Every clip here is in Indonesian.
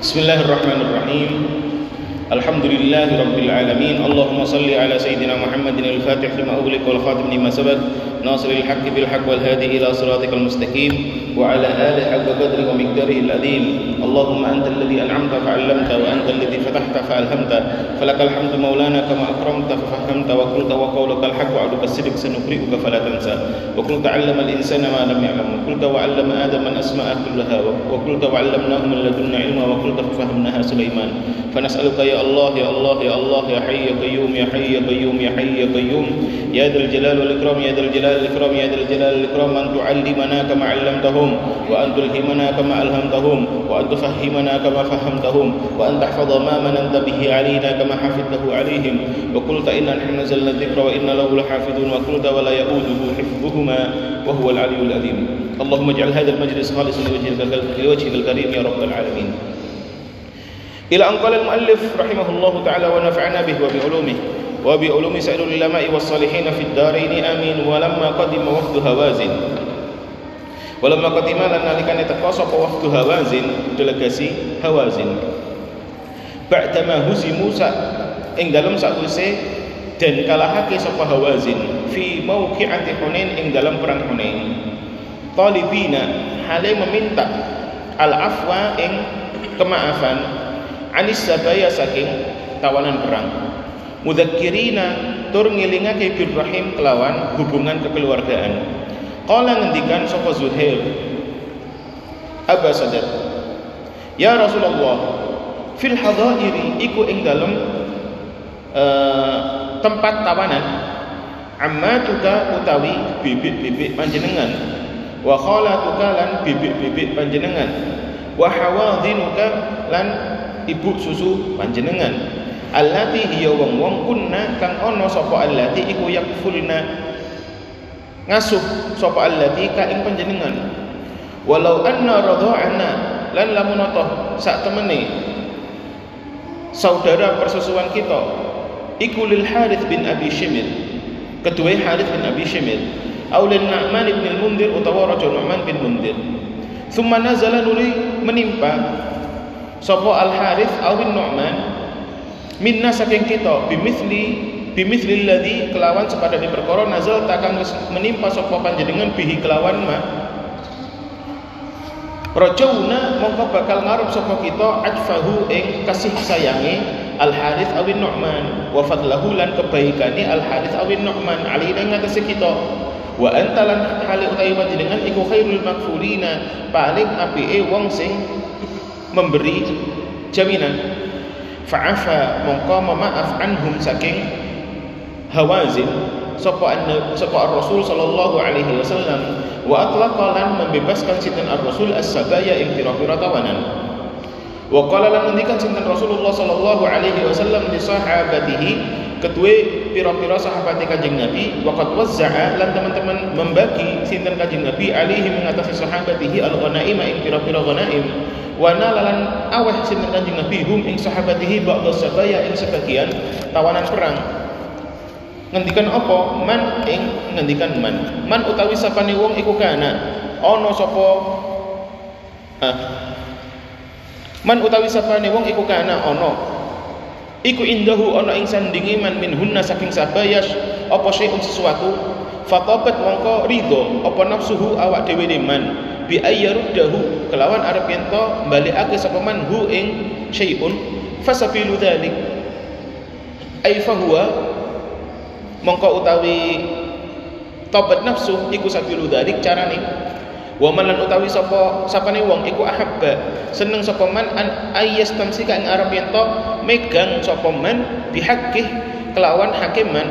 بسم الله الرحمن الرحيم. الحمد لله رب العالمين. اللهم صل على سيدنا محمد الفاتح لما أغلق والخاتم لما سبق. ناصر الحق بالحق والهادي إلى صراطك المستقيم وعلى آله حق قدره ومقداره العظيم. اللهم أنت الذي أنعمت فعلمت وأنت الذي فتحت فألهمت. فلك الحمد مولانا كما أكرمت ففهمت وقلت وقولك الحق وعدك الصدق سنقرئك فلا تنسى. وقلت علم الإنسان ما لم يعلم. وقلت وعلم آدم الأسماء كلها. وقلت وعلمناه من لدنا علما. وقلت ففهمناها سليمان. فنسألك يا الله يا الله يا الله يا حي يا قيوم يا حي يا قيوم يا حي يا قيوم. يا ذا الجلال والإكرام يا ذا الجلال والإكرام يا ذا الجلال والإكرام أن تعلمنا كما علمتهم وأن تلهمنا كما ألهمتهم وأن تفهمنا كما فهمتهم وأن تحفظ ما مننت به علينا كما حفظته عليهم. وقلت إنا نحن نزلنا الذكر وإنا له لحافظون وقلت ولا يؤوده حفظهما وهو العلي العظيم. اللهم اجعل هذا المجلس خالصا لوجهك الكريم يا رب العالمين. إلى أن قال المؤلف رحمه الله تعالى ونفعنا به وبعلومه وبعلوم سائر العلماء والصالحين في الدارين آمين ولما قدم وفد هوازن ولما قدم لنا nalikane teka sapa wafdu Hawazin delegasi Hawazin ba'dama huzimu sa ing dalem sakwise dan kalahake sapa Hawazin fi mauqi'ati Hunain ing dalam perang Hunain talibina hale meminta al afwa ing kemaafan anis sabaya saking tawanan perang. Mudzakkirina tur ngilingake bir rahim kelawan hubungan kekeluargaan. Qala ngendikan sapa Zuhair Aba Sadat Ya Rasulullah fil hadairi iku ing dalem uh, tempat tawanan ammatuka utawi bibit-bibit panjenengan wa khalatuka lan bibit-bibit panjenengan wa hawadhinuka lan ibu susu panjenengan. Allati hiya wong-wong kunna kang ana sapa allati iku yakfulna. Ngasuh sapa allati ka ing panjenengan. Walau anna radha'ana lan lamun sak temene saudara persusuan kita iku lil Harith bin Abi Shimir kedua Harith bin Abi Shimir aw lil Nu'man bin Mundir utawa raja Nu'man bin Mundir. Thumma nazala nuli menimpa sapa Al Harith aw bin Nu'man? Minna saking kita bimithli bimithli alladhi kelawan sepada di perkara nazal takang menimpa sapa panjenengan bihi kelawan ma. Rajauna mongko bakal ngarep sapa kita ajfahu ing kasih sayangi Al Harith awin Nu'man. Wa fadlahu lan kebaikane Al Harith awin Nu'man. Alina ngatasi kita wa anta lan hale utawi panjenengan iku khairul makfurina. Paling apike wong sing memberi jaminan. Fa'afa mongko memaaf anhum saking hawazin sapa sapa Rasul sallallahu alaihi wasallam wa atlaqa membebaskan sinten ar-rasul as-sabaya ing pira-pira tawanan. Wa qala lan ngendikan sinten Rasulullah sallallahu alaihi wasallam li sahabatihi kedua pira-pira sahabat Kanjeng Nabi waqad wazza'a lan teman-teman membagi sinten Kanjeng Nabi alaihi mengatasi sahabatihi al-ghanaim ing pira-pira ghanaim. Wa nalalan aweh sinten Kanjeng Nabi hum ing sahabatihi ba'da sabaya ing sebagian tawanan perang. Ngendikan apa? Man ing ngendikan man. Man utawi sapane wong iku kana. Ana sapa? Ah. Man utawi sapane wong iku kana ana iku indahu ana ing sandinge man minhunna saking sabayas apa syai'un sesuatu? Fatabat mongko ridho apa nafsuhu awak dhewe man bi ayyaruddahu kelawan arep yen to balikake sapa man hu ing syai'un? Fasabilu dzalik ai fahuwa mongko utawi tobat nafsu iku sabilu dzalik carane wa man lan utawi sapa sapane wong iku ahabba. Seneng sapa man an ayyastamsika ing arep yen to megang sapa man bihaqqih kelawan hakiman.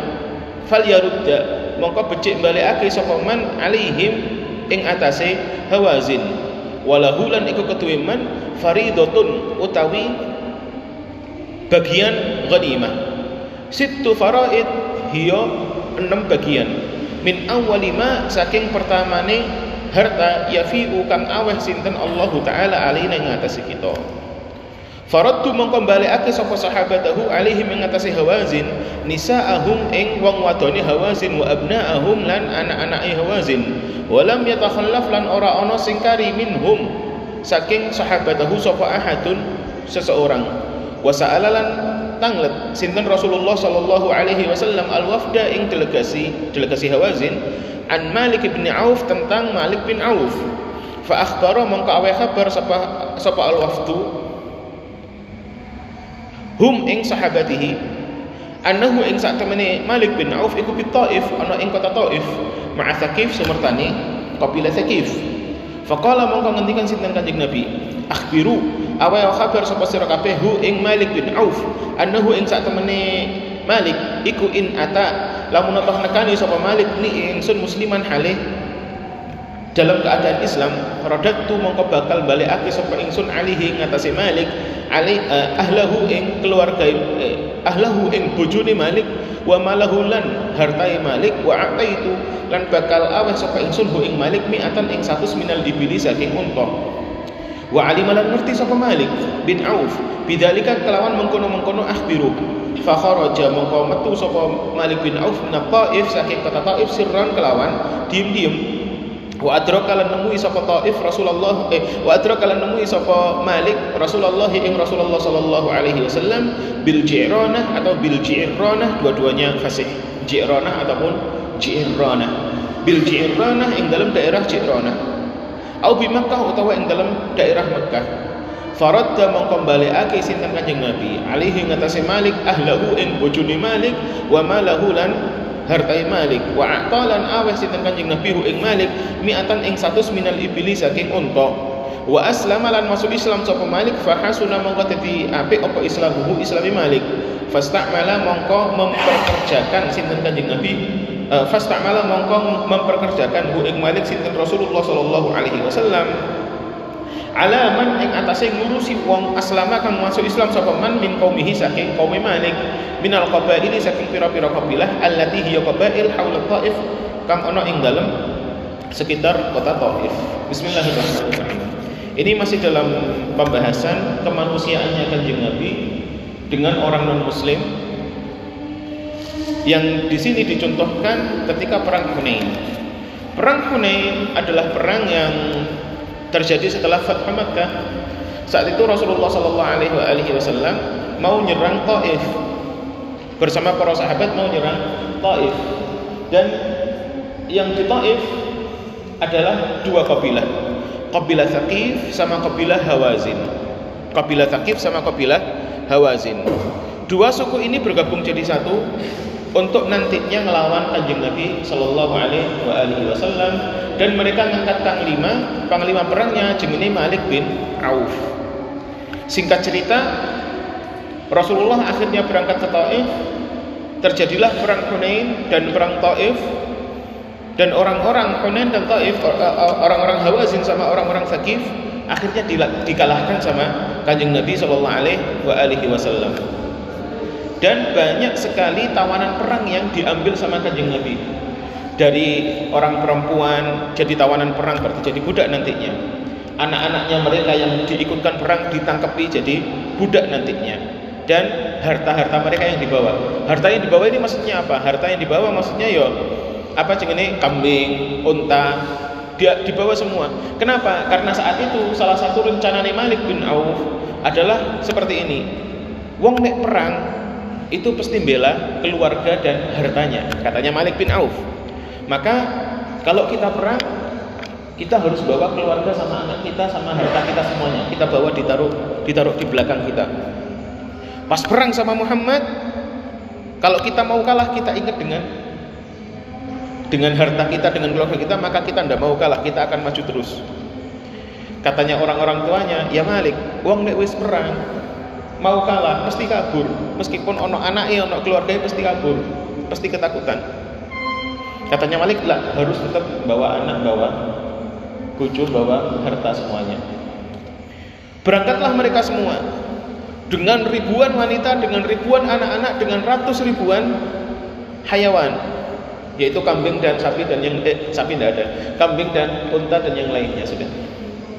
Fal yarudda mongko becik balikake sapa man alaihim ing atase hawazin. Walahu lan iku ketuwe man faridatun utawi bagian ghanimah. Sittu faraid hiya enam bagian. Min awwali ma saking pertamane harta yafiu kang aweh sinten Allah taala alaina ing atase kita. Faradtu mongko balekake sapa sahabatahu alaihi mengatasi Hawazin nisaahum ing wong wadone Hawazin wa abnaahum lan anak-anake Hawazin. Walam yatakhallaf lan ora ana sing kari minhum saking sahabatahu sapa ahadun seseorang. Wa sa'alalan tanglet sinten Rasulullah sallallahu alaihi wasallam al wafda ing delegasi delegasi Hawazin an Malik bin Auf tentang Malik bin Auf. Fa akhbara mongko awe kabar sapa sapa al wafdu hum ing sahabatihi. Annahu ing sak temene Malik bin Auf iku bi Taif ana ing kota Taif ma'a Thaqif sumertani kabilah Thaqif. Faqala mongko ngendikan sinten Kanjeng Nabi akhbiru awa kabar sapa sira kabeh? Hu ing Malik bin Auf. Annahu ing sak temene Malik iku in ata. Lamun toh nekani sapa Malik ni ingsun musliman halih. Dalam keadaan Islam tu mongko bakal balikake sapa ingsun alihi ngatasi Malik ali uh, ahlahu ing keluarga uh, ahlahu ing bojone Malik wa malahu lan hartai Malik wa ataitu lan bakal aweh sapa ingsun hu ing Malik mi'atan ing 100 minal dibili saking unta wa alimalan ngerti sapa Malik bin Auf. Bidzalika kelawan mengkono-mengkono akhbiru. Fa kharaja mongko metu sapa Malik bin Auf min Taif saking kota Taif sirran kelawan. Diem-diem. Wa adraka lan nemui sapa Taif Rasulullah eh wa adraka lan nemui sapa Malik Rasulullah ing Rasulullah sallallahu alaihi wasallam bil Ji'ranah atau bil Ji'ranah dua-duanya fasih. Ji'ranah ataupun Ji'ranah. Bil Ji'ranah ing dalam daerah Ji'ranah au bi Makkah utawa ing dalam daerah Makkah. Faradda mongko balekake sinten Kanjeng Nabi? Alaihi ngatasé Malik ahlahu ing bojone Malik wa malahu lan hartai Malik. Wa aqalan aweh sinten Kanjeng Nabi ing Malik mi'atan ing 100 minal ibli saking unta. Wa aslama lan masuk Islam sapa Malik fa hasuna mongko dadi apik apa islamuhu islami Malik. Fastamala mongko memperkerjakan sinten Kanjeng Nabi fastamala mongko memperkerjakan hu ing Malik sinten Rasulullah sallallahu alaihi wasallam alaman ing atase ngurusi wong aslama kang masuk Islam sapa man min qaumihi saking kaum Malik minal qabaili saking pira-pira kabilah allati hiya qabail haula Taif kang ana ing dalem sekitar kota Taif. Bismillahirrahmanirrahim. Ini masih dalam pembahasan kemanusiaannya Kanjeng Nabi dengan orang non muslim yang di sini dicontohkan ketika perang Hunain. Perang Hunain adalah perang yang terjadi setelah Fathu Makkah. Saat itu Rasulullah Shallallahu Alaihi Wasallam mau nyerang Taif. Bersama para sahabat mau nyerang Taif. Dan yang di Taif adalah dua kabilah. Kabilah Thaqif sama kabilah Hawazin. Kabilah Thaqif sama kabilah Hawazin. Dua suku ini bergabung jadi satu untuk nantinya melawan kanjeng Nabi Shallallahu Alaihi Wasallam. Dan mereka mengangkat panglima panglima perangnya jemini Malik bin Auf. Singkat cerita Rasulullah akhirnya berangkat ke Taif. Terjadilah perang Hunain dan perang Taif. Dan orang-orang Hunain dan Taif orang-orang Hawazin sama orang-orang Thaqif akhirnya dikalahkan sama kanjeng Nabi Shallallahu Alaihi Wasallam dan banyak sekali tawanan perang yang diambil sama kanjeng Nabi. Dari orang perempuan jadi tawanan perang berarti jadi budak nantinya. Anak-anaknya mereka yang diikutkan perang ditangkapi jadi budak nantinya. Dan harta-harta mereka yang dibawa. Harta yang dibawa ini maksudnya apa? Harta yang dibawa maksudnya yo apa ini kambing unta dia dibawa semua. Kenapa? Karena saat itu salah satu rencana Malik bin Auf adalah seperti ini. Wong nek perang itu pasti bela keluarga dan hartanya. Katanya Malik bin Auf. Maka kalau kita perang kita harus bawa keluarga sama anak kita sama harta kita semuanya. Kita bawa ditaruh ditaruh di belakang kita. Pas perang sama Muhammad kalau kita mau kalah kita ingat dengan dengan harta kita dengan keluarga kita maka kita tidak mau kalah kita akan maju terus. Katanya orang-orang tuanya ya Malik uang nek wis perang mau kalah pasti kabur. Meskipun ono anaknya ono keluarga pasti kabur pasti ketakutan. Katanya Malik lah harus tetap bawa anak bawa cucu bawa harta semuanya. Berangkatlah mereka semua. Dengan ribuan wanita dengan ribuan anak-anak dengan ratus ribuan hayawan yaitu kambing dan sapi dan yang eh, sapi tidak ada kambing dan unta dan yang lainnya sudah.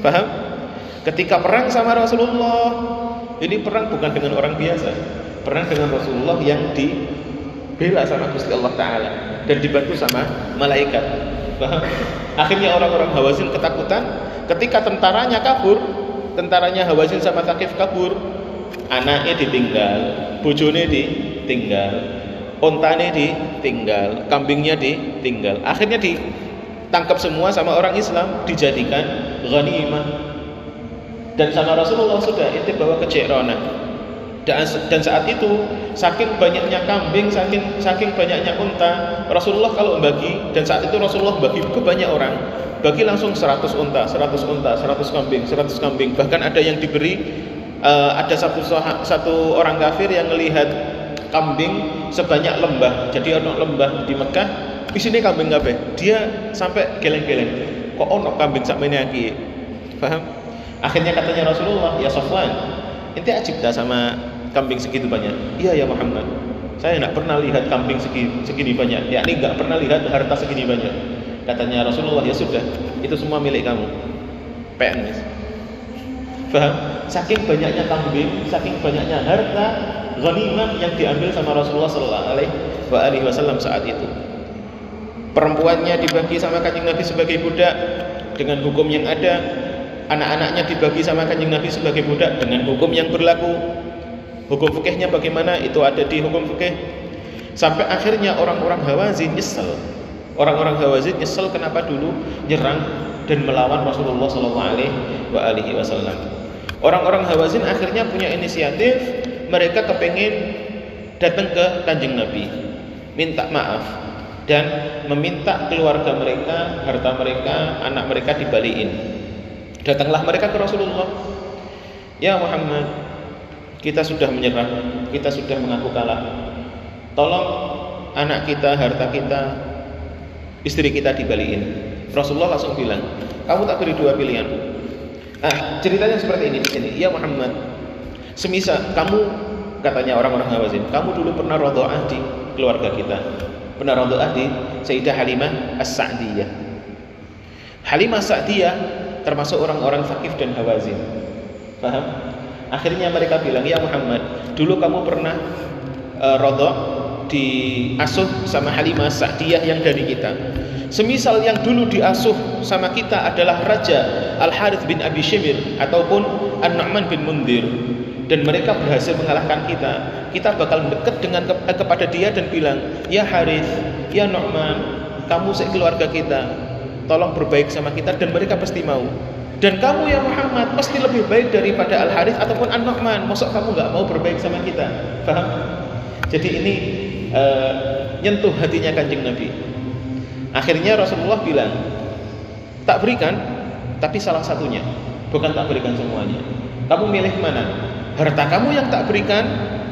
Paham? Ketika perang sama Rasulullah ini perang bukan dengan orang biasa, perang dengan Rasulullah yang dibela sama Gusti Allah Taala dan dibantu sama malaikat. Akhirnya orang-orang Hawazin ketakutan ketika tentaranya kabur, tentaranya Hawazin sama Takif kabur, anaknya ditinggal, bojone ditinggal, ontane ditinggal, kambingnya ditinggal. Akhirnya ditangkap semua sama orang Islam, dijadikan ghanimah. Dan sama Rasulullah sudah itu bawa ke Jirona. Dan, dan saat itu saking banyaknya kambing, saking saking banyaknya unta, Rasulullah kalau bagi dan saat itu Rasulullah bagi ke banyak orang, bagi langsung 100 unta, 100 unta, 100 kambing, 100 kambing. Bahkan ada yang diberi uh, ada satu satu orang kafir yang melihat kambing sebanyak lembah. Jadi ono lembah di Mekah, di sini kambing kabeh. Dia sampai geleng-geleng. Kok ono kambing sak mene iki? Paham? Akhirnya katanya Rasulullah, "Ya Sofwan, ente dah sama kambing segitu banyak?" "Iya ya Muhammad." Saya tidak pernah lihat kambing segini, segini banyak. Ya, ini nggak pernah lihat harta segini banyak. Katanya Rasulullah, ya sudah, itu semua milik kamu. PNS. Faham? Saking banyaknya kambing, saking banyaknya harta ghanimah yang diambil sama Rasulullah sallallahu alaihi wasallam saat itu. Perempuannya dibagi sama Kanjeng Nabi sebagai budak dengan hukum yang ada. Anak-anaknya dibagi sama Kanjeng Nabi sebagai budak dengan hukum yang berlaku. Hukum fikihnya bagaimana? Itu ada di hukum fikih. Sampai akhirnya orang-orang Hawazin nyesel. Orang-orang Hawazin nyesel kenapa dulu nyerang dan melawan Rasulullah sallallahu alaihi wasallam. Orang-orang Hawazin akhirnya punya inisiatif, mereka kepingin datang ke Kanjeng Nabi, minta maaf dan meminta keluarga mereka, harta mereka, anak mereka dibalikin. Datanglah mereka ke Rasulullah. Ya Muhammad, kita sudah menyerah, kita sudah mengaku kalah. Tolong anak kita, harta kita, istri kita dibalikin. Rasulullah langsung bilang, kamu tak beri dua pilihan. Ah, ceritanya seperti ini di sini. Ya Muhammad, semisal kamu katanya orang-orang Hawazin, kamu dulu pernah rodoah di keluarga kita. Pernah rodoah di Sayyidah Halimah As-Sa'diyah. Halimah Sa'diyah termasuk orang-orang Fakif dan Hawazin. Paham? Akhirnya mereka bilang, "Ya Muhammad, dulu kamu pernah uh, rodoh diasuh sama Halimah Sa'diyah yang dari kita. Semisal yang dulu diasuh sama kita adalah Raja Al-Harith bin Abi Shimir ataupun An-Nu'man bin Mundir dan mereka berhasil mengalahkan kita, kita bakal dekat dengan ke kepada dia dan bilang, "Ya Harith, ya Nu'man, kamu keluarga kita, tolong berbaik sama kita dan mereka pasti mau." Dan kamu ya Muhammad pasti lebih baik daripada Al Harith ataupun An Nu'man. Masuk kamu nggak mau berbaik sama kita? Paham? Jadi ini uh, nyentuh hatinya kanjeng Nabi. Akhirnya Rasulullah bilang, tak berikan, tapi salah satunya, bukan tak berikan semuanya. Kamu milih mana? Harta kamu yang tak berikan,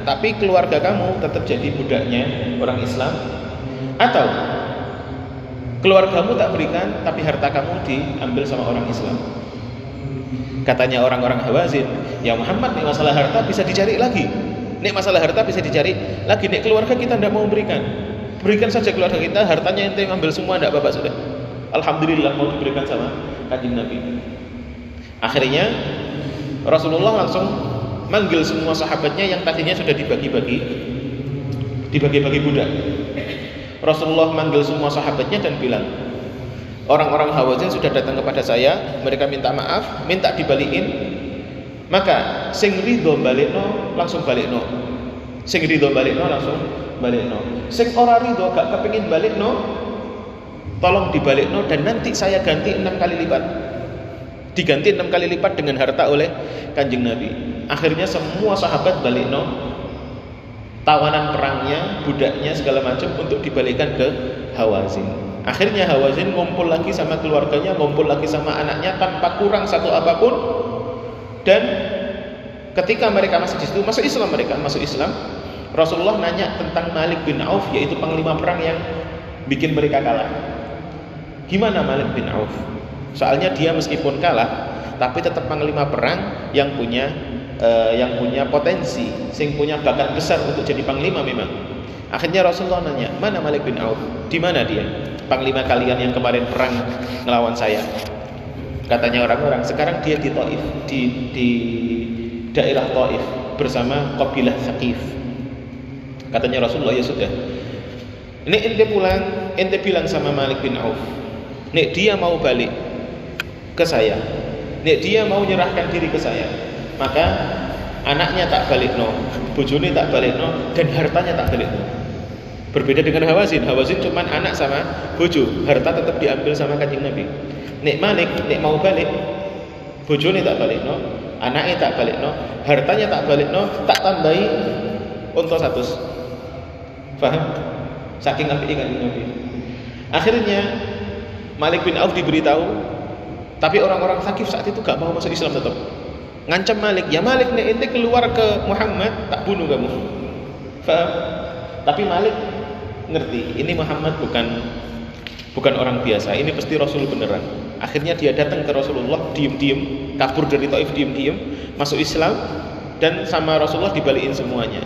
tapi keluarga kamu tetap jadi budaknya orang Islam, atau keluargamu tak berikan, tapi harta kamu diambil sama orang Islam. Katanya orang-orang Hawazin, ya Muhammad nih masalah harta bisa dicari lagi. Nih masalah harta bisa dicari lagi. Nih keluarga kita tidak mau berikan. Berikan saja keluarga kita, hartanya ente ambil semua enggak Bapak sudah. Alhamdulillah mau diberikan sama kanjeng Nabi. Akhirnya Rasulullah langsung manggil semua sahabatnya yang tadinya sudah dibagi-bagi dibagi-bagi budak. Rasulullah manggil semua sahabatnya dan bilang, orang-orang Hawazin sudah datang kepada saya, mereka minta maaf, minta dibalikin, maka sing ridho balikno langsung balikno. Sing ridho balikno langsung balikno. Sing ora ridho gak kepengin balikno, tolong dibalikno dan nanti saya ganti enam kali lipat. Diganti enam kali lipat dengan harta oleh kanjeng Nabi. Akhirnya semua sahabat balikno tawanan perangnya, budaknya segala macam untuk dibalikan ke Hawazin. Akhirnya Hawazin ngumpul lagi sama keluarganya, ngumpul lagi sama anaknya tanpa kurang satu apa pun. Dan ketika mereka masih di situ, masuk Islam mereka, masuk Islam, Rasulullah nanya tentang Malik bin Auf yaitu panglima perang yang bikin mereka kalah. Gimana Malik bin Auf? Soalnya dia meskipun kalah tapi tetap panglima perang yang punya uh, yang punya potensi, sing punya bakat besar untuk jadi panglima memang. Akhirnya Rasulullah nanya, "Mana Malik bin Auf? Di mana dia? Panglima kalian yang kemarin perang ngelawan saya." Katanya orang-orang, sekarang dia di Taif, di di daerah Taif bersama kabilah Thaqif. Katanya Rasulullah ya sudah. Nek ente pulang, ente bilang sama Malik bin Auf. Nek dia mau balik ke saya. Nek dia mau menyerahkan diri ke saya. Maka anaknya tak balik no, bojone tak balik no, dan hartanya tak balik no. Berbeda dengan Hawazin. Hawazin cuma anak sama bojo, harta tetap diambil sama kanjeng Nabi. Nek Malik, nek mau balik, bojone tak balik no, anaknya tak balik no, hartanya tak balik no, tak tambahi untuk satu. Faham? Saking apik kanjeng Nabi. Akhirnya Malik bin Auf diberitahu, tapi orang-orang Sakif saat itu gak mau masuk Islam tetap. Ngancam Malik, ya Malik nih ente keluar ke Muhammad tak bunuh kamu. Faham? Tapi Malik ngerti ini Muhammad bukan bukan orang biasa. Ini pasti Rasul beneran. Akhirnya dia datang ke Rasulullah diem-diem. Kabur dari Taif diem-diem. Masuk Islam dan sama Rasulullah dibalikin semuanya.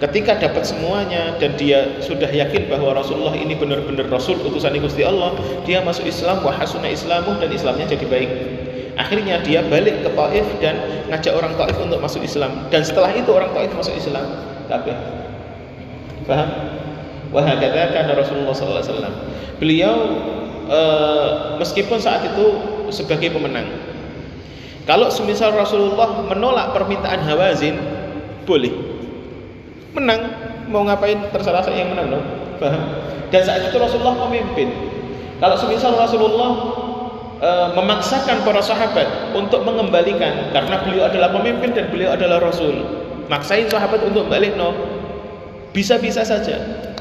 Ketika dapat semuanya dan dia sudah yakin bahwa Rasulullah ini benar-benar Rasul utusan Gusti Allah dia masuk Islam wa hasuna islamuh dan Islamnya jadi baik akhirnya dia balik ke Taif dan ngajak orang Taif untuk masuk Islam dan setelah itu orang Taif masuk Islam kabeh paham Wahakata karena Rasulullah SAW. Beliau e, meskipun saat itu sebagai pemenang. Kalau semisal Rasulullah menolak permintaan Hawazin, boleh. Menang, mau ngapain terserah saya yang menang, no? Paham? Dan saat itu Rasulullah memimpin. Kalau semisal Rasulullah e, memaksakan para sahabat untuk mengembalikan karena beliau adalah pemimpin dan beliau adalah Rasul. Maksain sahabat untuk balik, no? Bisa-bisa saja.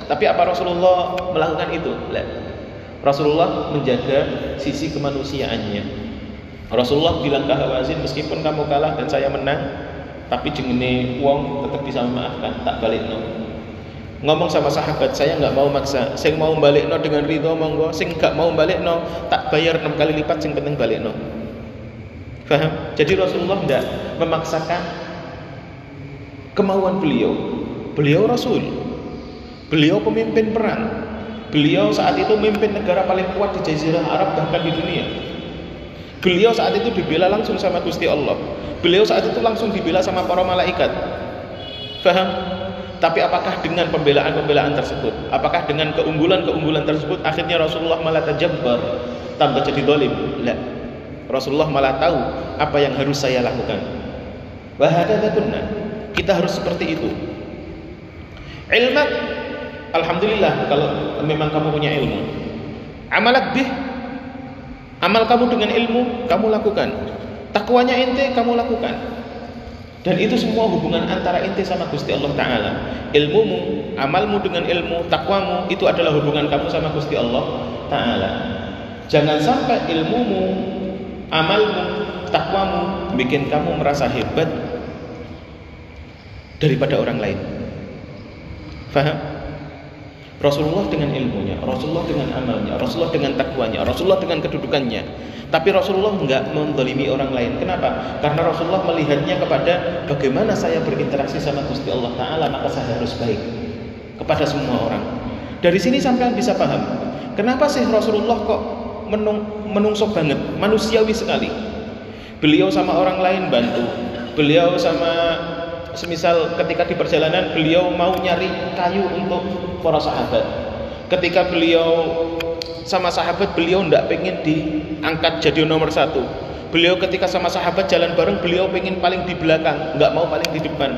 Tapi apa Rasulullah melakukan itu? Rasulullah menjaga sisi kemanusiaannya. Rasulullah bilang ke Hawazin, meskipun kamu kalah dan saya menang, tapi jengene uang tetap bisa memaafkan, tak balik no. Ngomong sama sahabat, saya nggak mau maksa, saya mau balik no dengan ridho monggo, saya nggak mau balik no, tak bayar enam kali lipat, sing penting balik no. Faham? Jadi Rasulullah tidak memaksakan kemauan beliau. Beliau Rasul, Beliau pemimpin perang. Beliau saat itu memimpin negara paling kuat di Jazirah Arab bahkan di dunia. Beliau saat itu dibela langsung sama Gusti Allah. Beliau saat itu langsung dibela sama para malaikat. Faham? Tapi apakah dengan pembelaan-pembelaan tersebut, apakah dengan keunggulan-keunggulan tersebut akhirnya Rasulullah malah tajabbar, tambah jadi dolim? La. Rasulullah malah tahu apa yang harus saya lakukan. Wahada Kita harus seperti itu. Ilmat Alhamdulillah kalau memang kamu punya ilmu. Amalak bih, amal kamu dengan ilmu kamu lakukan. Takwanya ente kamu lakukan. Dan itu semua hubungan antara ente sama Gusti Allah Ta'ala. Ilmumu, amalmu dengan ilmu, takwamu Itu adalah hubungan kamu sama Gusti Allah Ta'ala. Jangan sampai ilmumu, amalmu, takwamu Bikin kamu merasa hebat Daripada orang lain. Faham? Rasulullah dengan ilmunya, Rasulullah dengan amalnya, Rasulullah dengan takwanya, Rasulullah dengan kedudukannya. Tapi Rasulullah enggak mendolimi orang lain. Kenapa? Karena Rasulullah melihatnya kepada bagaimana saya berinteraksi sama Gusti Allah Ta'ala, maka saya harus baik kepada semua orang. Dari sini sampai bisa paham. Kenapa sih Rasulullah kok menung, menungso banget, manusiawi sekali. Beliau sama orang lain bantu. Beliau sama semisal ketika di perjalanan beliau mau nyari kayu untuk para sahabat. Ketika beliau sama sahabat beliau tidak pengen diangkat jadi nomor satu. Beliau ketika sama sahabat jalan bareng beliau pengen paling di belakang nggak mau paling di depan.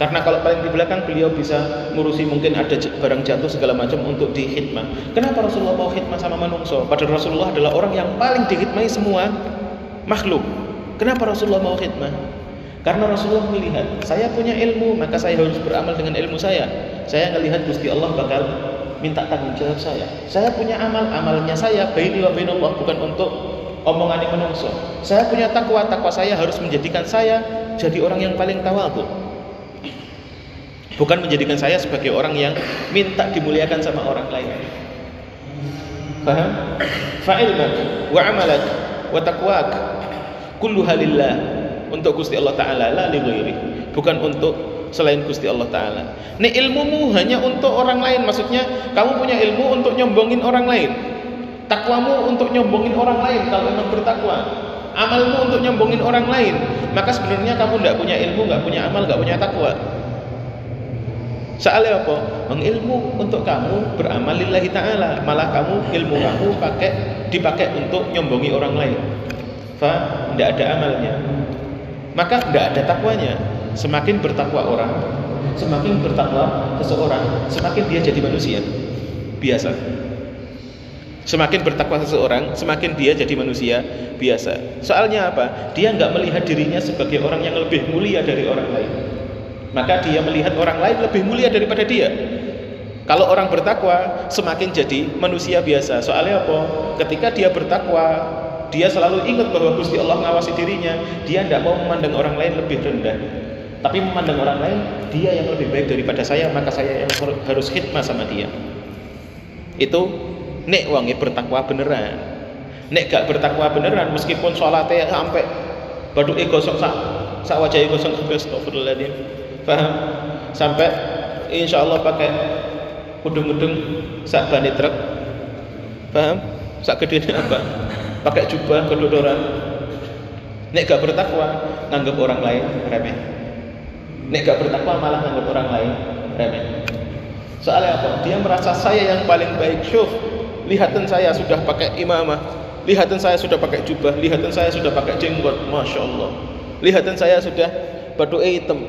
Karena kalau paling di belakang beliau bisa ngurusi mungkin ada barang jatuh segala macam untuk dihitmah kenapa Rasulullah mau khidmah sama manungso padahal Rasulullah adalah orang yang paling dihitmai semua makhluk. Kenapa Rasulullah mau khidmah karena Rasulullah melihat, saya punya ilmu, maka saya harus beramal dengan ilmu saya. Saya melihat Gusti Allah bakal minta tanggung jawab saya. Saya punya amal, amalnya saya baini wa bainallah bukan untuk omongan yang menungso. Saya punya takwa, takwa saya harus menjadikan saya jadi orang yang paling tawadu. Bukan menjadikan saya sebagai orang yang minta dimuliakan sama orang lain. Faham? Fa'ilmak wa amalak wa takwak kullu halillah untuk Gusti Allah taala la bukan untuk selain Gusti Allah taala. Ini ilmumu hanya untuk orang lain maksudnya kamu punya ilmu untuk nyombongin orang lain. Takwamu untuk nyombongin orang lain kalau memang bertakwa. Amalmu untuk nyombongin orang lain. Maka sebenarnya kamu tidak punya ilmu nggak punya amal nggak punya takwa. Soalnya apa? Mengilmu untuk kamu beramal lillahi ta'ala. Malah kamu, ilmu kamu pakai dipakai untuk nyombongi orang lain. Fa, tidak ada amalnya maka tidak ada takwanya semakin bertakwa orang, semakin bertakwa seseorang, semakin dia jadi manusia biasa. Semakin bertakwa seseorang, semakin dia jadi manusia biasa. Soalnya apa? Dia nggak melihat dirinya sebagai orang yang lebih mulia dari orang lain. Maka dia melihat orang lain lebih mulia daripada dia. Kalau orang bertakwa, semakin jadi manusia biasa. Soalnya apa? Ketika dia bertakwa, dia selalu ingat bahwa Gusti Allah ngawasi dirinya. Dia tidak mau memandang orang lain lebih rendah. Tapi memandang orang lain, dia yang lebih baik daripada saya, maka saya yang harus khidmah sama dia. Itu nek wangi bertakwa beneran nek gak bertakwa beneran meskipun sholatnya sampai badu gosong sak sak wajahnya gosong astagfirullahaladzim paham sampai insya Allah pakai kudung-kudung sak bani truk paham sak gede apa pakai jubah kedodoran. Nek gak bertakwa nganggap orang lain remeh. Nek gak bertakwa malah nganggap orang lain remeh. Soalnya apa? Dia merasa saya yang paling baik. Syuf lihatan saya sudah pakai imamah. Lihatan saya sudah pakai jubah. Lihatan saya sudah pakai jenggot. Masya Allah. Lihatan saya sudah batu hitam.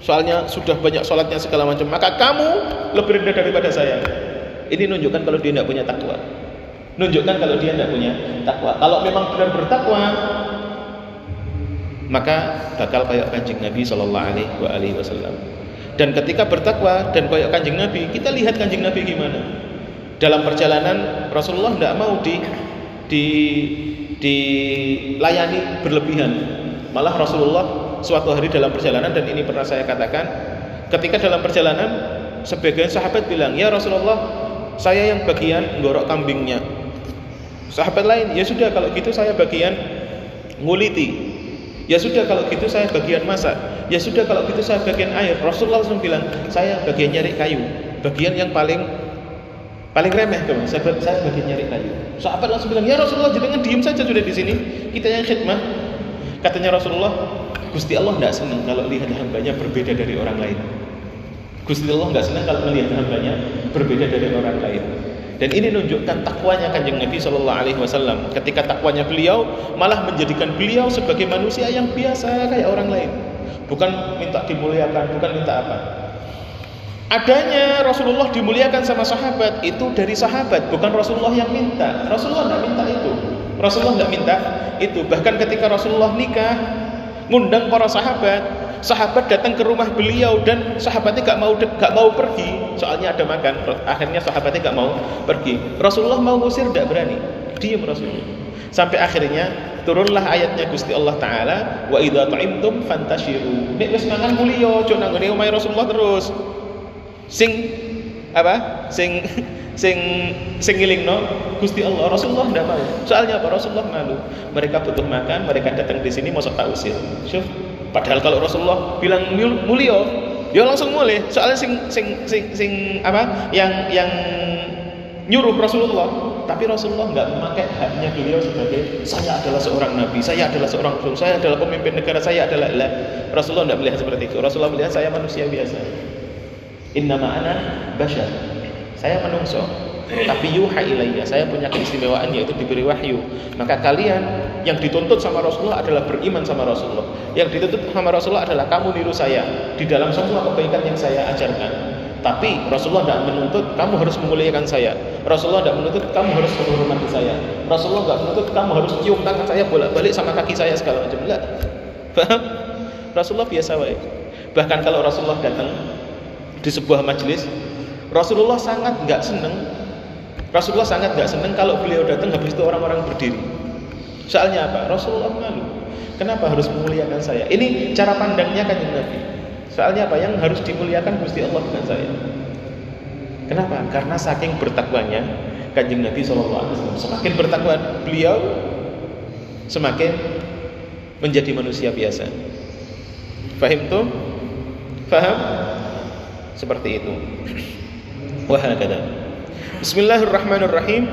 Soalnya sudah banyak sholatnya segala macam. Maka kamu lebih rendah daripada saya. Ini nunjukkan kalau dia tidak punya takwa nunjukkan kalau dia tidak punya takwa kalau memang benar bertakwa maka bakal kayak kanjeng Nabi Shallallahu Alaihi Wasallam dan ketika bertakwa dan kayak kanjeng Nabi kita lihat kanjeng Nabi gimana dalam perjalanan Rasulullah tidak mau di di dilayani berlebihan. Malah Rasulullah suatu hari dalam perjalanan dan ini pernah saya katakan, ketika dalam perjalanan sebagian sahabat bilang, "Ya Rasulullah, saya yang bagian gorok kambingnya." Sahabat lain, "Ya sudah kalau gitu saya bagian nguliti." Ya sudah kalau gitu saya bagian masak. Ya sudah kalau gitu saya bagian air. Rasulullah langsung bilang, "Saya bagian nyari kayu." Bagian yang paling Paling remeh kamu, saya, saya bagian nyari kayu. Sahabat langsung bilang, ya Rasulullah jangan diem saja sudah di sini. Kita yang khidmah. Katanya Rasulullah, Gusti Allah tidak senang kalau lihat hambanya berbeda dari orang lain. Gusti Allah nggak senang kalau melihat hambanya berbeda dari orang lain. Dan ini menunjukkan takwanya kanjeng Nabi Shallallahu Alaihi Wasallam. Ketika takwanya beliau malah menjadikan beliau sebagai manusia yang biasa kayak orang lain. Bukan minta dimuliakan, bukan minta apa adanya Rasulullah dimuliakan sama sahabat itu dari sahabat bukan Rasulullah yang minta Rasulullah tidak minta itu Rasulullah tidak minta itu bahkan ketika Rasulullah nikah ngundang para sahabat sahabat datang ke rumah beliau dan sahabatnya gak mau gak mau pergi. Soalnya ada makan akhirnya sahabatnya gak mau pergi. Rasulullah mau ngusir tidak berani. Diam Rasulullah. Sampai akhirnya turunlah ayatnya Gusti Allah taala wa idza ta'imtum fantashiru. Nek wis mangan mulya aja nang Rasulullah terus. Sing apa? Sing sing sing no Gusti Allah Rasulullah tidak mau. Soalnya apa? Rasulullah malu. Mereka butuh makan mereka datang di sini mau tak usir. Syuf. Padahal kalau Rasulullah bilang mulia dia langsung mulai soalnya sing sing sing sing apa yang yang nyuruh Rasulullah tapi Rasulullah nggak memakai haknya beliau sebagai saya adalah seorang nabi, saya adalah seorang rasul, saya adalah pemimpin negara, saya adalah Allah. Rasulullah tidak melihat seperti itu. Rasulullah melihat saya manusia biasa. Innama ana bashar. Saya menungso. Tapi yuha ilayya, saya punya keistimewaan yaitu diberi wahyu. Maka kalian yang dituntut sama Rasulullah adalah beriman sama Rasulullah. Yang dituntut sama Rasulullah adalah kamu niru saya di dalam semua kebaikan yang saya ajarkan. Tapi Rasulullah tidak menuntut kamu harus memuliakan saya. Rasulullah tidak menuntut kamu harus menghormati saya. Rasulullah tidak menuntut kamu harus cium tangan saya bolak-balik sama kaki saya segala macam. Rasulullah biasa baik. Bahkan kalau Rasulullah datang di sebuah majelis Rasulullah sangat nggak seneng Rasulullah sangat nggak seneng kalau beliau datang habis itu orang-orang berdiri. Soalnya apa? Rasulullah malu. Kenapa harus memuliakan saya? Ini cara pandangnya kan Nabi. Soalnya apa? Yang harus dimuliakan Gusti Allah bukan saya. Kenapa? Karena saking bertakwanya kanjeng Nabi SAW semakin bertakwa beliau semakin menjadi manusia biasa. Fahim tuh? Faham? Seperti itu. Wahakada Bismillahirrahmanirrahim.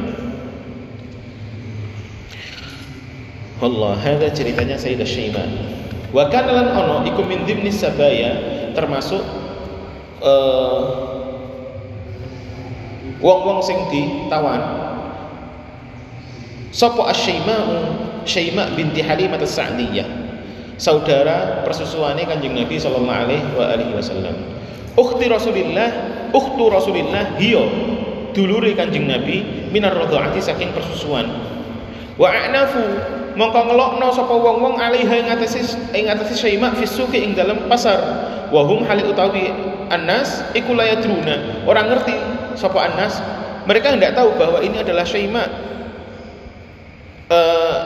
Allah hadza ceritanya Sayyidah Syaiban wa kana lan ono iku min dimni sabaya termasuk uh, wong-wong sing ditawan. Sapa asy-syaima'u Syaima binti Halimah as-Sa'diyah saudara persusuane Kanjeng Nabi sallallahu alaihi wasallam. Ukhti Rasulillah, ukhtu Rasulillah hiya dulure Kanjeng Nabi minar radhaati saking persusuan. Wa a'nafu mongko ngelokno sapa wong-wong alaiha ing atase ing atase syaimak fisuki ing dalam pasar. Wa hum hali utawi annas iku layadruna. Orang ngerti sapa annas mereka tidak tahu bahwa ini adalah syaimak uh,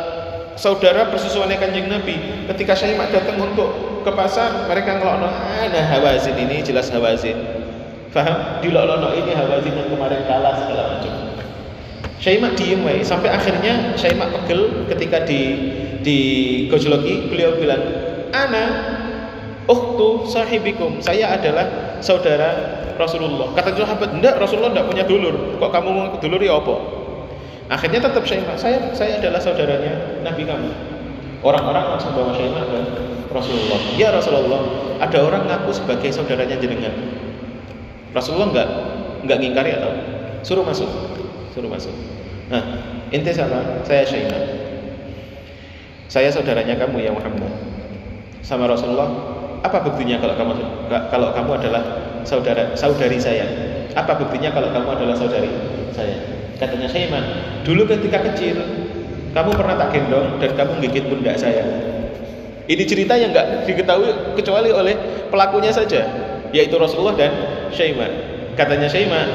saudara persusuannya kanjeng Nabi ketika syaimak datang untuk ke pasar mereka ngelokno ada hawazin ini jelas hawazin faham? Dilokno ini hawazin yang kemarin kalah segala macam. Syaimak diem sampai akhirnya Syaimak pegel ketika di di gojloki beliau bilang ana ukhtu sahibikum. Saya adalah saudara Rasulullah. Kata sahabat enggak Rasulullah enggak punya dulur. Kok kamu mau dulur ya apa? Akhirnya tetap Syaimak saya saya adalah saudaranya Nabi kamu. Orang-orang langsung bawa Syaimak ke Rasulullah. Ya Rasulullah ada orang ngaku sebagai saudaranya jenengan Rasulullah enggak enggak ngingkari atau suruh masuk suruh masuk. Nah inti sama saya Syaimak saya saudaranya kamu ya Muhammad. Sama Rasulullah apa buktinya kalau kamu kalau kamu adalah saudara saudari saya? Apa buktinya kalau kamu adalah saudari saya? Katanya Syaiman dulu ketika kecil kamu pernah tak gendong dan kamu gigit pundak saya? Ini cerita yang nggak diketahui kecuali oleh pelakunya saja yaitu Rasulullah dan Syaiman katanya Syaiman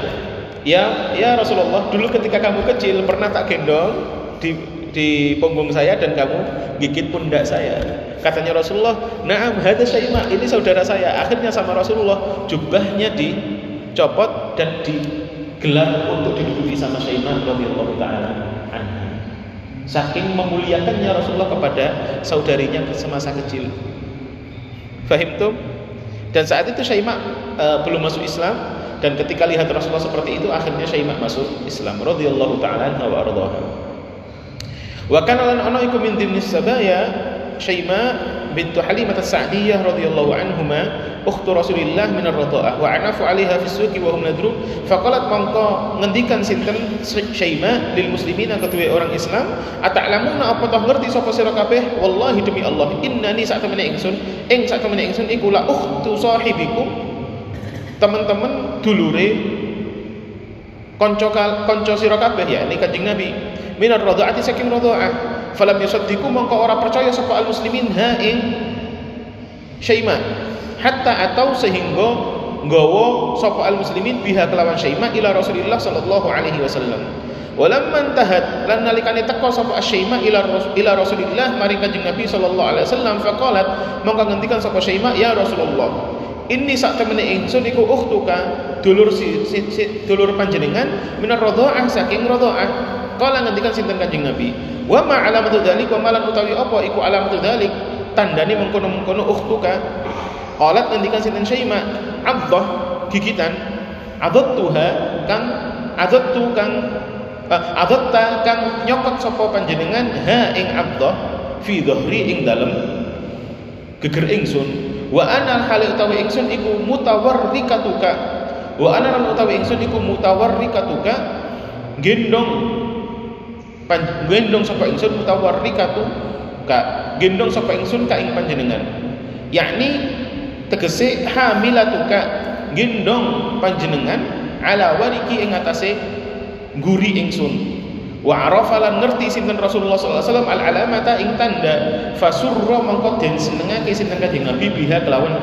Ya, ya Rasulullah, dulu ketika kamu kecil pernah tak gendong di di punggung saya dan kamu gigit pundak saya. Katanya Rasulullah, "Na'am, hadza Syaima, ini saudara saya." Akhirnya sama Rasulullah jubahnya dicopot dan digelar untuk diduduki sama Syaima radhiyallahu taala. Saking memuliakannya Rasulullah kepada saudarinya semasa kecil. Fahim tuh? Dan saat itu Syaima uh, belum masuk Islam, dan ketika lihat Rasulullah seperti itu akhirnya Syaimah masuk Islam. Radhiyallahu taala wa ardhaha wa kana lan ana iku min dimnis sabaya Syaimah bintu Halimah As-Sa'diyah radhiyallahu anhuma ukhtu Rasulillah min ar-radha'ah wa anafu 'alaiha fi suqi wa hum nadru faqalat ngendikan sinten Syaimah lil muslimin ketuwe orang Islam? Ata'lamuna apa toh ngerti sapa sira kabeh? Wallahi demi Allah innani sak temene ingsun ing sak temene ingsun iku la ukhtu sahibikum. Teman-teman dulure konco konco sira kabeh ya ini kanjeng Nabi minar radhaati saking radhaah falam yusaddiqu mongko ora percaya sapa al muslimin ha ing syaima hatta atau sehingga nggawa sapa al muslimin biha kelawan syaima ila Rasulillah sallallahu alaihi wasallam. Walamman tahat lan nalikane teko sapa Asyaimah ila ila Rasulillah maring Kanjeng Nabi sallallahu alaihi wasallam faqalat mongko ngendikan sapa Syaimah ya Rasulullah ini sak temene ingsun iku ukhtuka dulur si, si, si dulur panjenengan minar radhaah saking radhaah. Kala ngendikan sinten Kanjeng Nabi wa ma alamatu dzalik wa malan utawi apa iku alamatu dzalik tandane mengkono-mengkono ukhtuka qalat ngendikan sinten Syaima adhah gigitan. Adattuha kang adattu kang uh, adatta kang nyokot sapa panjenengan? Ha ing adhah fi dhahri ing dalem geger ingsun. Wa ana hal utawi ingsun iku mutawarrikatuka. Wa ana lan utawi ingsun iku mutawarrikatuka. Gendong pan gendong sapa ingsun mutawarrikatuka. Gendong sapa ingsun ka ing panjenengan. Yakni tegese hamilatuka gendong panjenengan ala wariki ing atase guri ingsun. Wa arafa lan ngerti sinten Rasulullah sallallahu alaihi wasallam al alamata ing tanda fasurra mangko den senengake sinten Kanjeng Nabi biha kelawan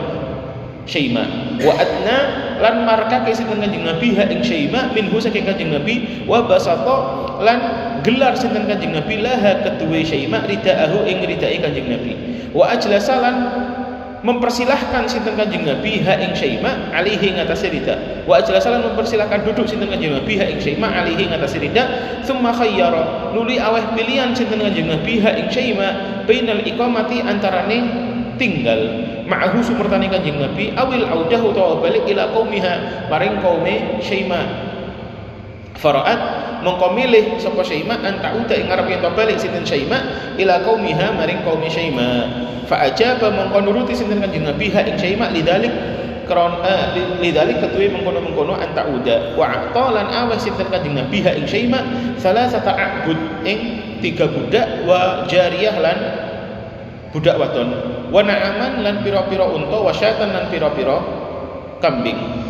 Syaima. Wa adna lan markake sinten Kanjeng Nabi ha ing Syaima minhu saking Kanjeng Nabi wa basata lan gelar sinten Kanjeng Nabi laha keduwe Syaima ridaahu ing ridai Kanjeng Nabi. Wa ajlasa lan mempersilahkan sinten kanjeng Nabi ha ing syaima alihi ing atase rida. Wa ajlasalan mempersilahkan duduk sinten kanjeng Nabi ha ing syaima alihi ing atase rida. Summa khayyara nuli aweh pilihan sinten kanjeng Nabi ha ing syaima bainal iqamati antarane tinggal. Ma'ahu sumertane kanjeng Nabi awil audah utawa balik ila qaumiha maring kaume syaima faraat mongko milih sapa Syaima an ta'uda ing arep yen balik sinten Syaima ila qaumiha maring qaumi Syaima. Fa ajaba mongko nuruti sinten kanjeng Nabi ha ing Syaima lidalik kron eh, lidalik ketuwe mengkono-mengkono an ta'uda. Wa aqtalan awah sinten kanjeng Nabi ha ing Syaima salasata a'bud ing tiga budak wa jariyah lan budak wadon. Wa na'aman lan pira-pira unta wa syatan lan pira-pira kambing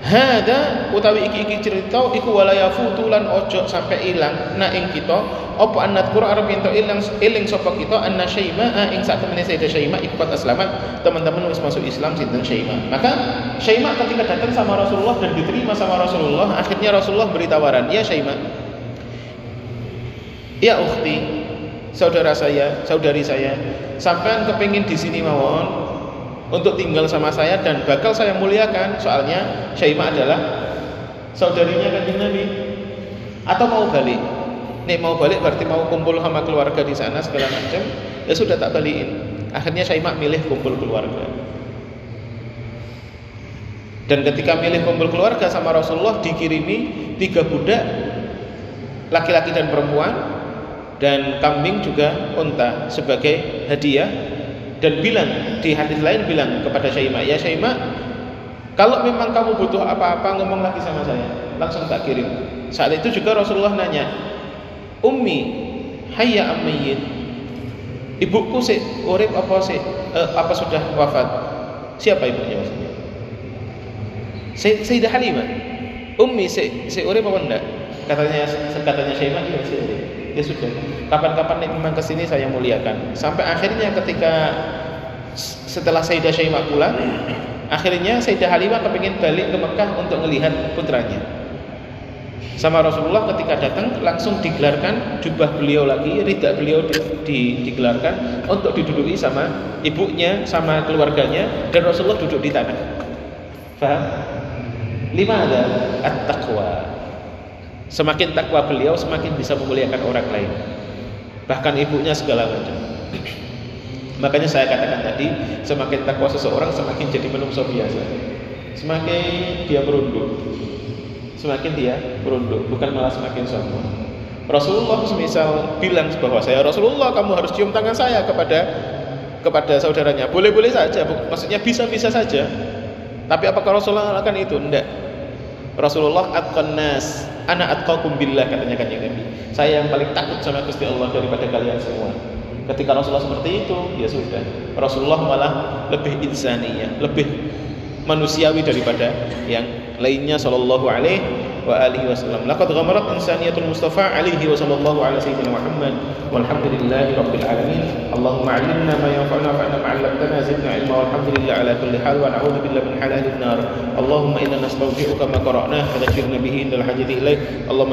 Hada utawi iki-iki cerita iku wala yafutu lan ojo sampai ilang. Na ing kita apa annat qura arep ento ilang eling sapa kita? Anna syaima ing sak temene sayyidah syaima iku pat selamat. Teman-teman wis masuk Islam sinten syaima maka syaima ketika datang sama Rasulullah dan diterima sama Rasulullah akhirnya Rasulullah beri tawaran ya syaima ya ukhti saudara saya saudari saya sampean kepengin di sini mawon untuk tinggal sama saya dan bakal saya muliakan. Soalnya Syaimah adalah saudarinya kanjeng Nabi. Atau mau balik? Nih mau balik berarti mau kumpul sama keluarga di sana segala macam. Ya sudah tak balikin. Akhirnya Syaimah milih kumpul keluarga. Dan ketika milih kumpul keluarga sama Rasulullah dikirimi tiga budak laki-laki dan perempuan dan kambing juga unta sebagai hadiah dan bilang di hadis lain bilang kepada Syaimah, "Ya Syaimah, kalau memang kamu butuh apa-apa ngomong lagi sama saya, langsung tak kirim." Saat itu juga Rasulullah nanya, "Ummi, hayya ammayyit?" Ibuku sih urip apa sih eh, apa sudah wafat? Siapa ibunya maksudnya? Sayyidah Halimah. Ummi si, si urip apa enggak? Katanya katanya Syaimah iya si ya sudah. Kapan-kapan memang ke sini saya muliakan. Sampai akhirnya ketika setelah Sayyidah Syaimah pulang akhirnya Sayyidah Halimah kepingin balik ke Mekah untuk melihat putranya. Sama Rasulullah ketika datang langsung digelarkan jubah beliau lagi rida beliau di, di, digelarkan untuk diduduki sama ibunya sama keluarganya dan Rasulullah duduk di tanah. Faham? lima ada? At-taqwa Semakin takwa beliau semakin bisa memuliakan orang lain. Bahkan ibunya segala macam. Makanya saya katakan tadi, semakin takwa seseorang semakin jadi menungso biasa. Semakin dia merunduk. Semakin dia merunduk, bukan malah semakin sombong. Rasulullah misal bilang bahwa saya Rasulullah kamu harus cium tangan saya kepada kepada saudaranya. Boleh-boleh saja, maksudnya bisa-bisa saja. Tapi apakah Rasulullah akan itu? Tidak. Rasulullah atqan nas, ana atqakum billah katanya kan Nabi. Saya yang paling takut sama Gusti Allah daripada kalian semua. Ketika Rasulullah seperti itu, ya sudah. Rasulullah malah lebih insaniyah, lebih manusiawi daripada yang lainnya sallallahu alaihi وآله وسلم. لقد غمرت إنسانية المصطفى عليه وصلى الله على سيدنا محمد والحمد لله رب العالمين. اللهم علمنا ما ينفعنا فعنا ما علمتنا زدنا علما والحمد لله على كل حال ونعوذ بالله من حلال النار. اللهم إنا نستودعك ما قرأناه فنشرنا به إن الحديث إليه اللهم